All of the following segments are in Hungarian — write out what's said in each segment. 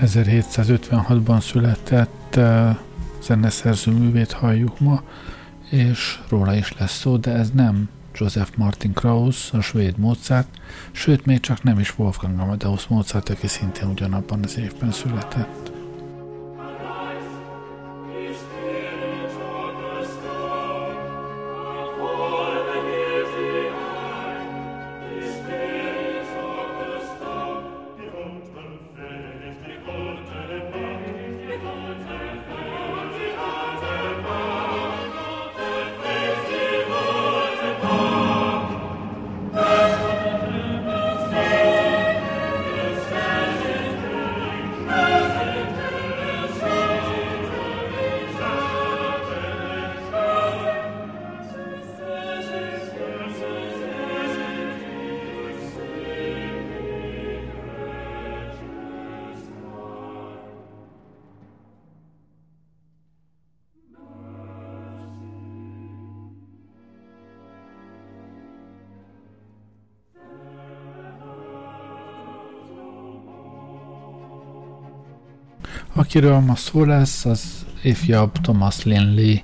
Egy 1756-ban született zeneszerző művét halljuk ma, és róla is lesz szó, de ez nem Joseph Martin Krauss, a svéd Mozart, sőt még csak nem is Wolfgang Amadeus Mozart, aki szintén ugyanabban az évben született. Akiről ma szó lesz, az ifjabb Thomas Linley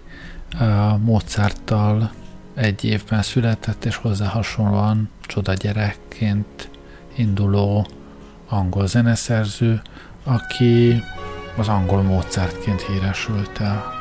Mozarttal egy évben született, és hozzá hasonlóan csoda gyerekként induló angol zeneszerző, aki az angol Mozartként híresült el.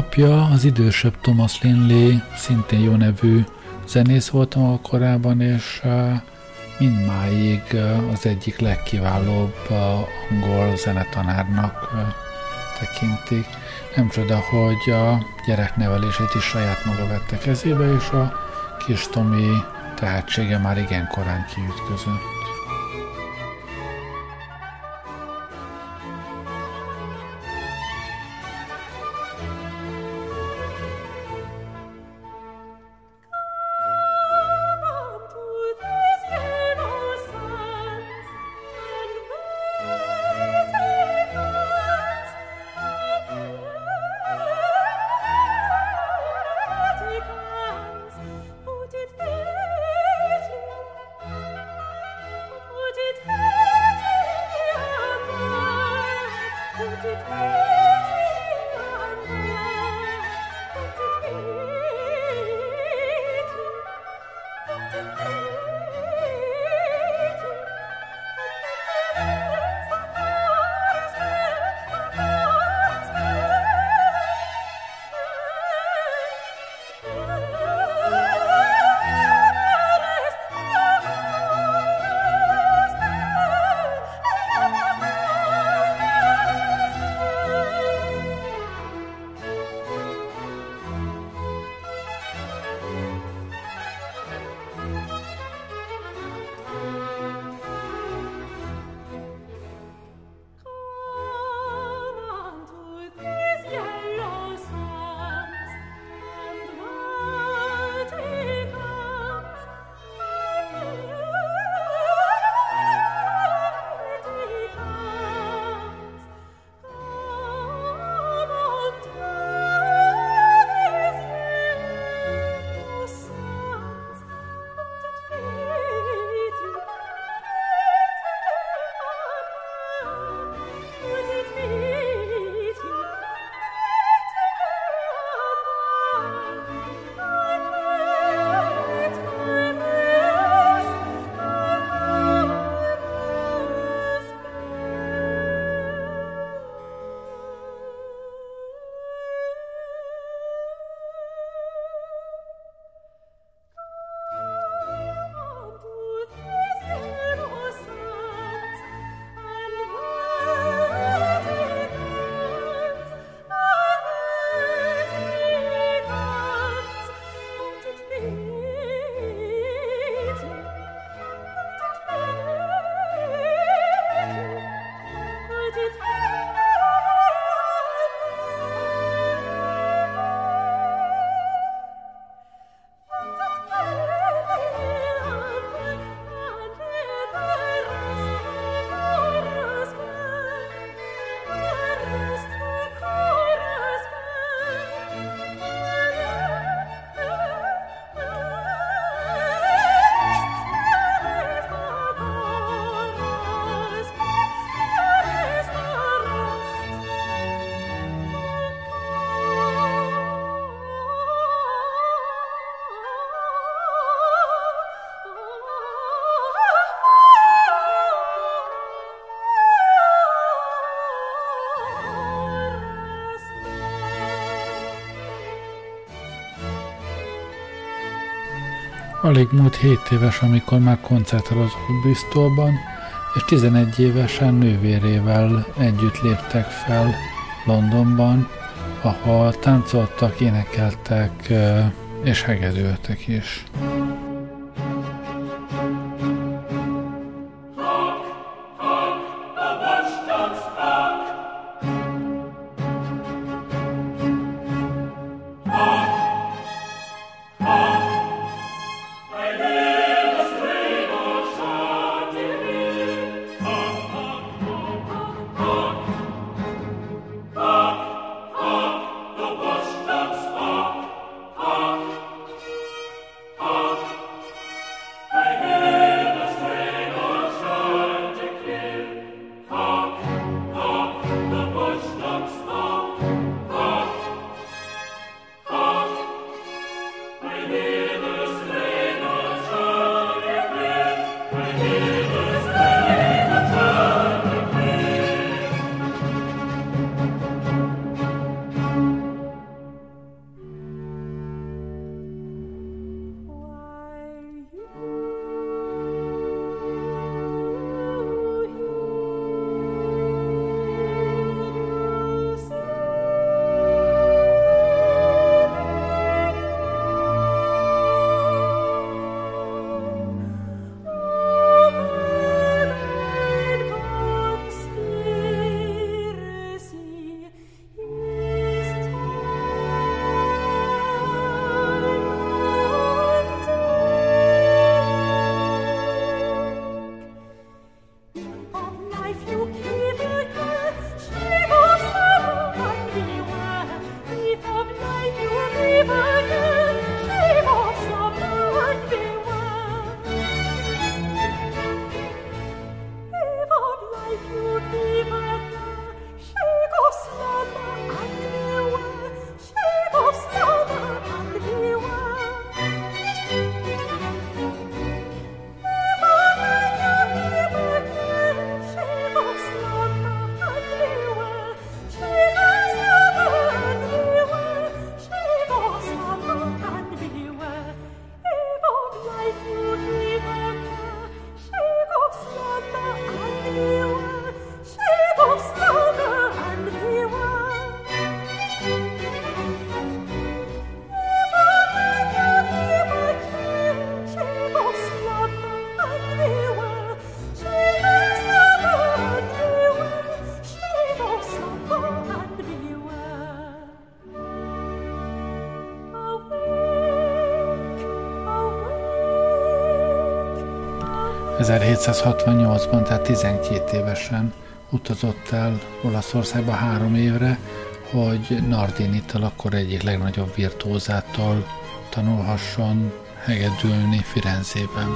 Apja, az idősebb Thomas Linley, szintén jó nevű zenész voltam a korában, és mindmáig az egyik legkiválóbb angol zenetanárnak tekintik. Nem csoda, hogy a gyereknevelését is saját maga vette kezébe, és a kis Tomi tehetsége már igen korán kiütközött. Alig múlt 7 éves, amikor már koncertálózott Bristolban, és 11 évesen nővérével együtt léptek fel Londonban, ahol táncoltak, énekeltek és hegedültek is. 1768-ban, tehát 12 évesen utazott el Olaszországba három évre, hogy Nardinittal akkor egyik legnagyobb virtuózától tanulhasson hegedülni Firenzében.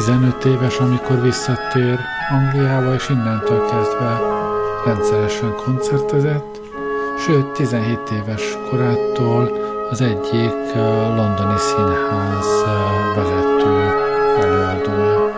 15 éves, amikor visszatér Angliába, és innentől kezdve rendszeresen koncertezett, sőt 17 éves korától az egyik londoni színház vezető előadója.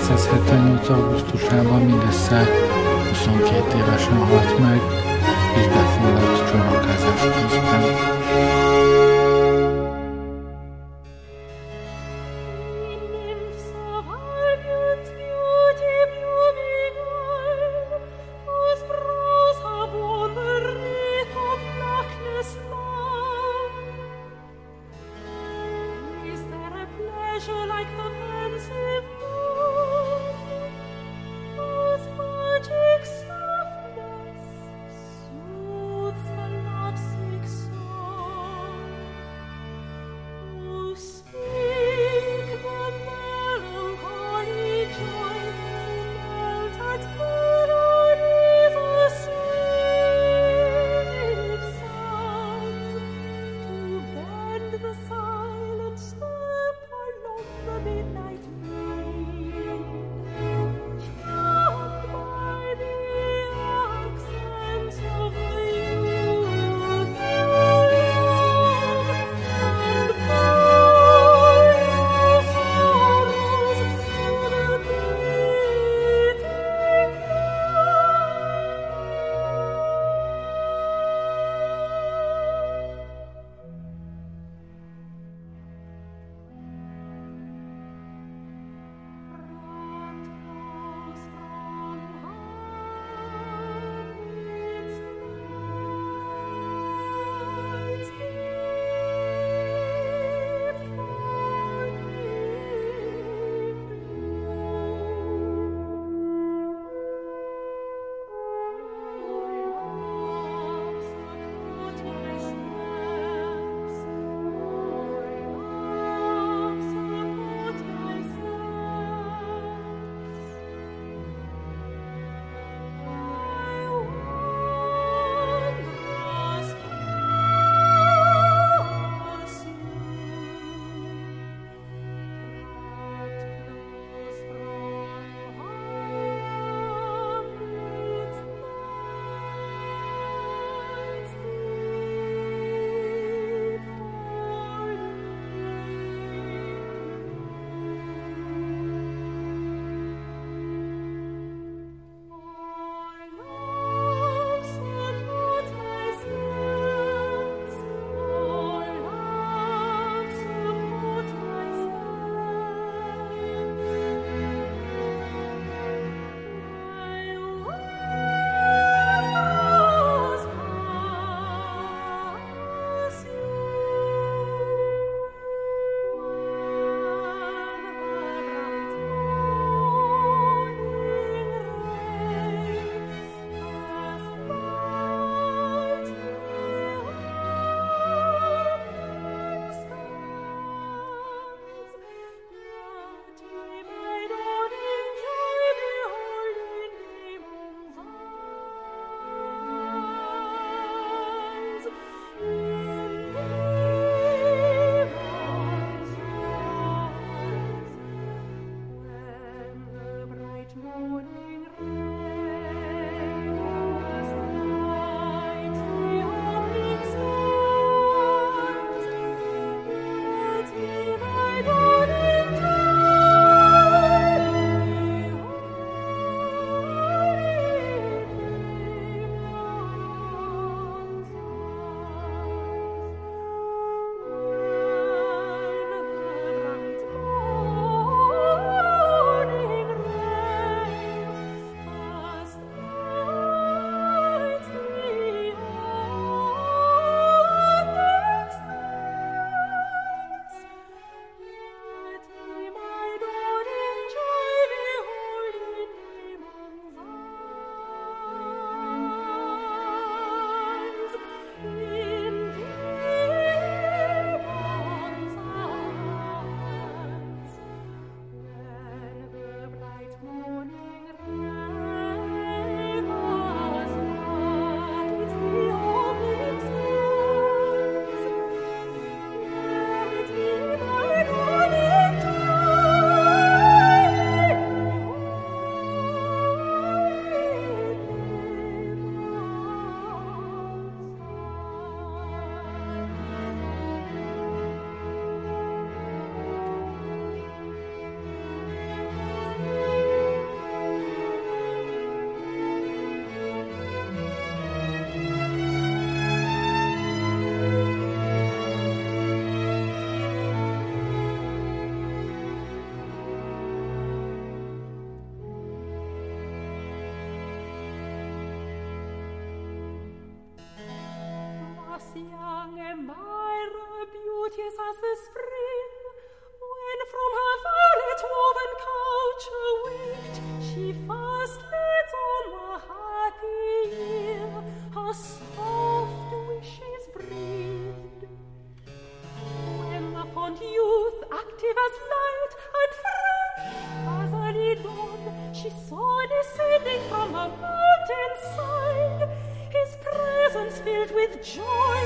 1778. augusztusában mindössze 22 évesen halt meg, és joy.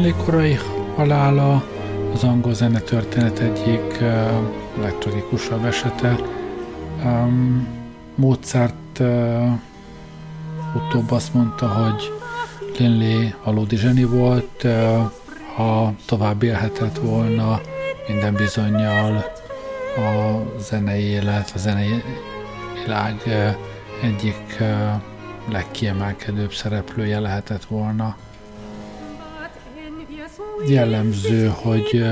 Linley korai halála az angol zene történet egyik uh, legtragikusabb esete. Um, Mozart uh, utóbb azt mondta, hogy Linley valódi zseni volt, uh, ha tovább élhetett volna, minden bizonyal a zenei élet, a zenei világ egyik legkiemelkedőbb szereplője lehetett volna jellemző, hogy,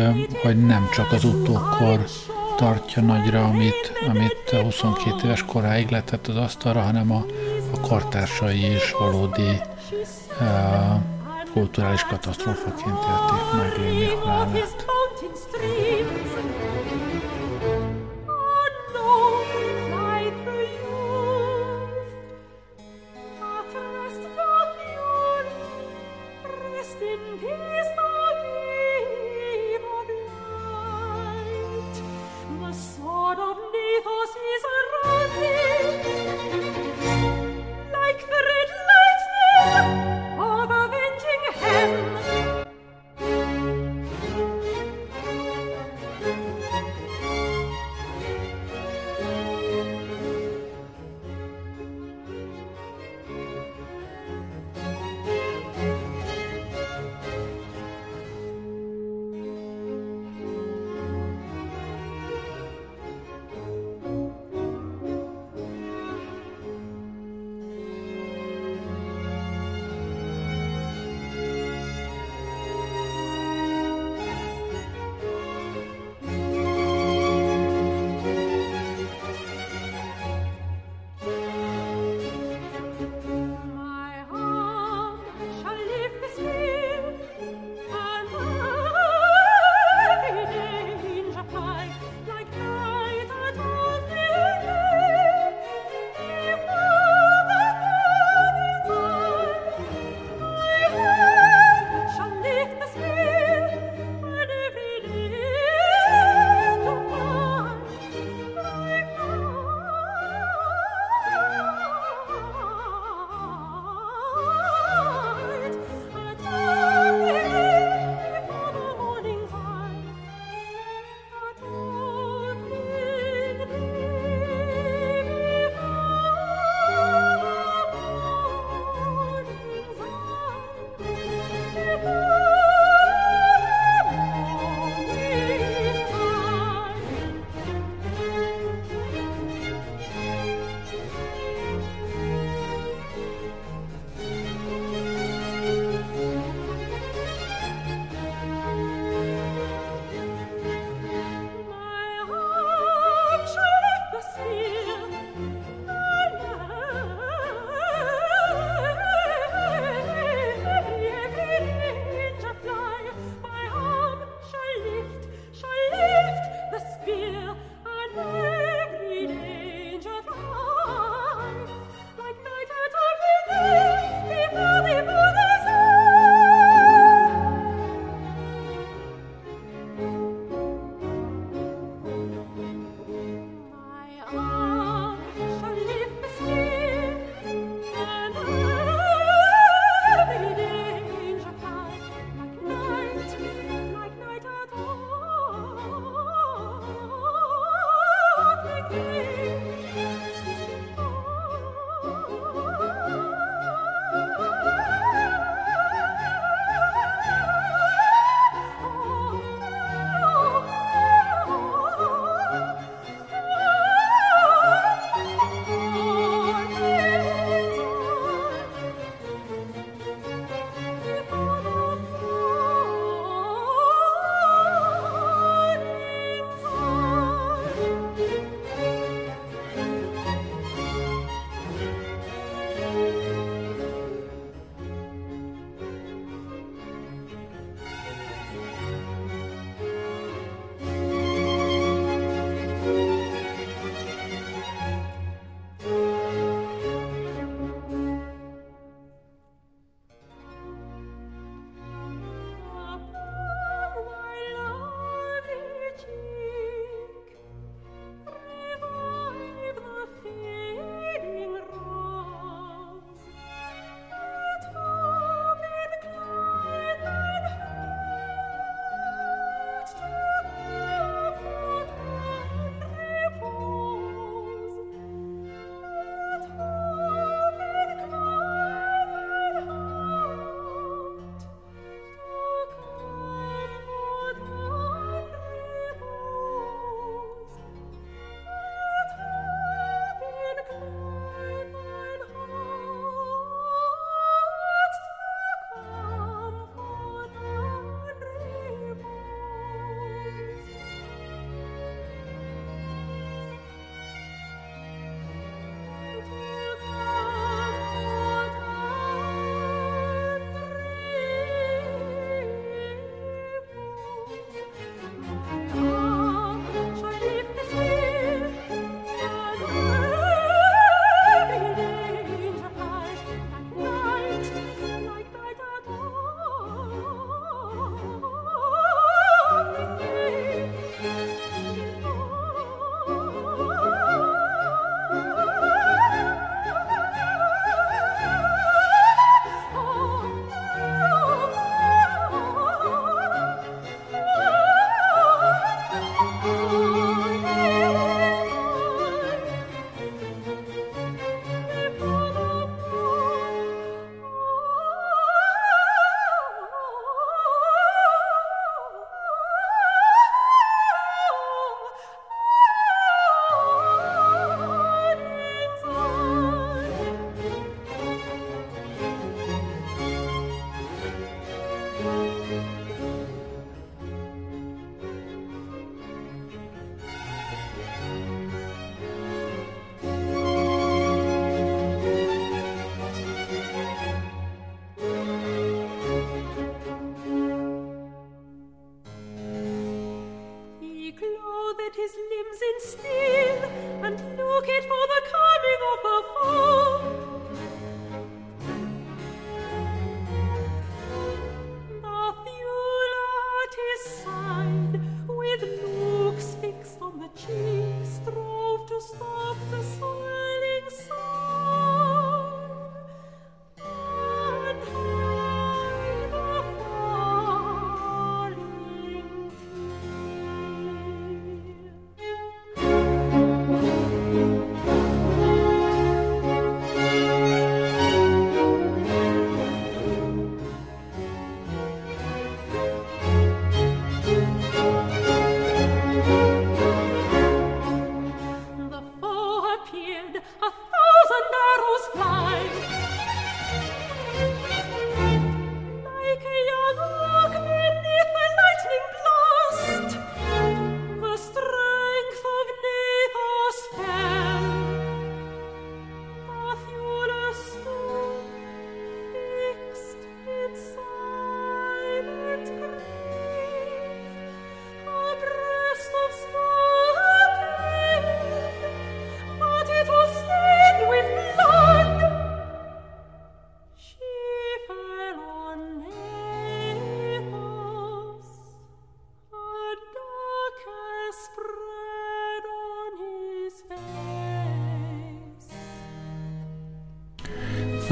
hogy nem csak az utókor tartja nagyra, amit, amit 22 éves koráig letett az asztalra, hanem a, a kortársai is valódi uh, kulturális katasztrófaként élték meg Léni halálát.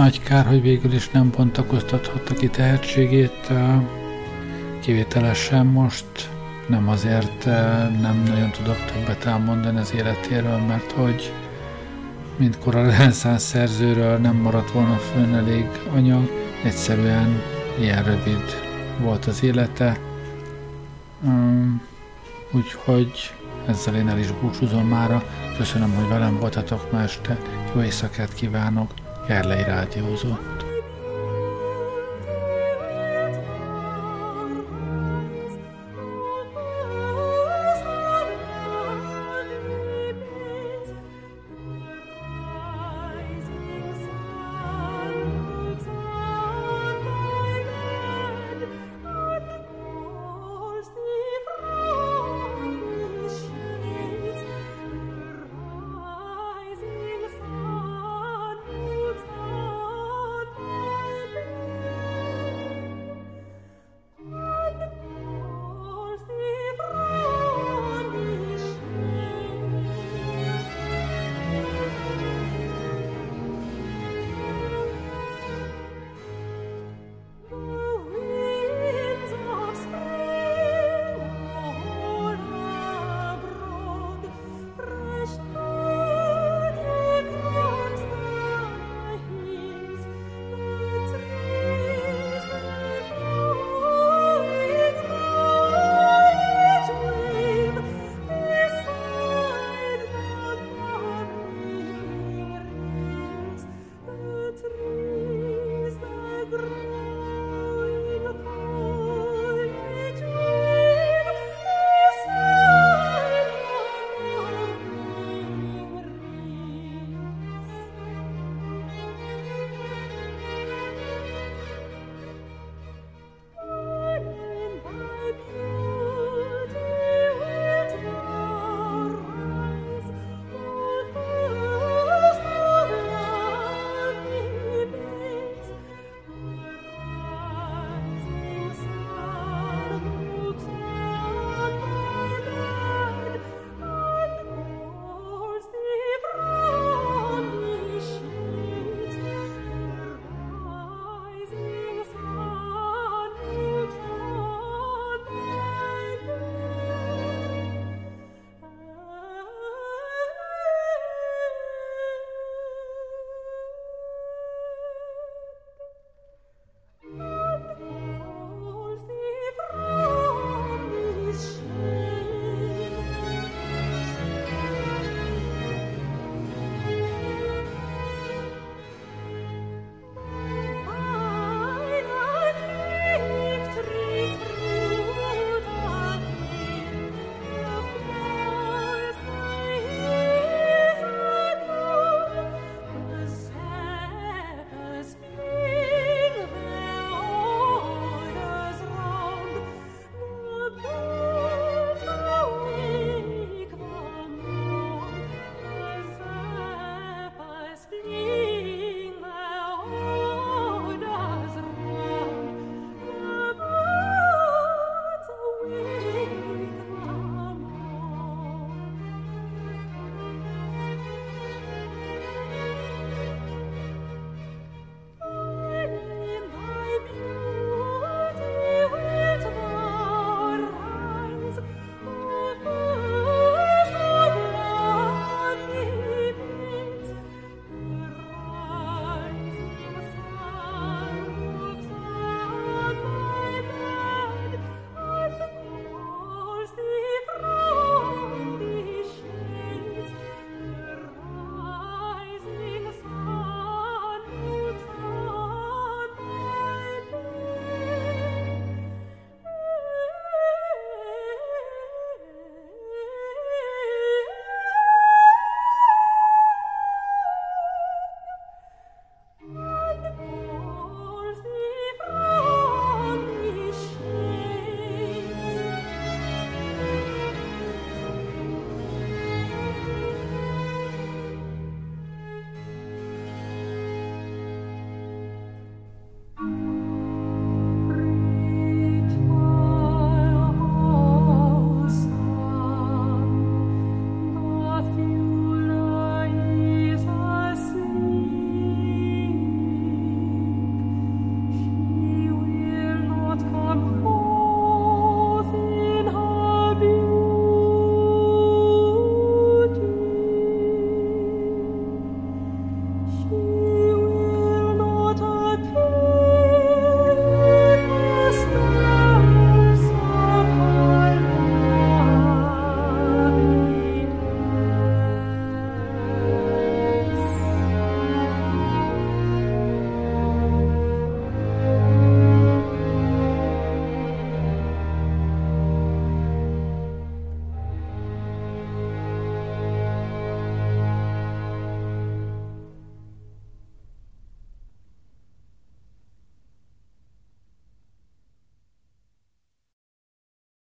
Nagy kár, hogy végül is nem bontakoztathatta ki tehetségét, kivételesen most nem azért nem nagyon tudok többet elmondani az életéről, mert hogy mint kora reneszánsz szerzőről nem maradt volna fönn elég anyag, egyszerűen ilyen rövid volt az élete. Úgyhogy ezzel én el is búcsúzom mára. Köszönöm, hogy velem voltatok ma este. Jó éjszakát kívánok! Gerlei Rádiózott.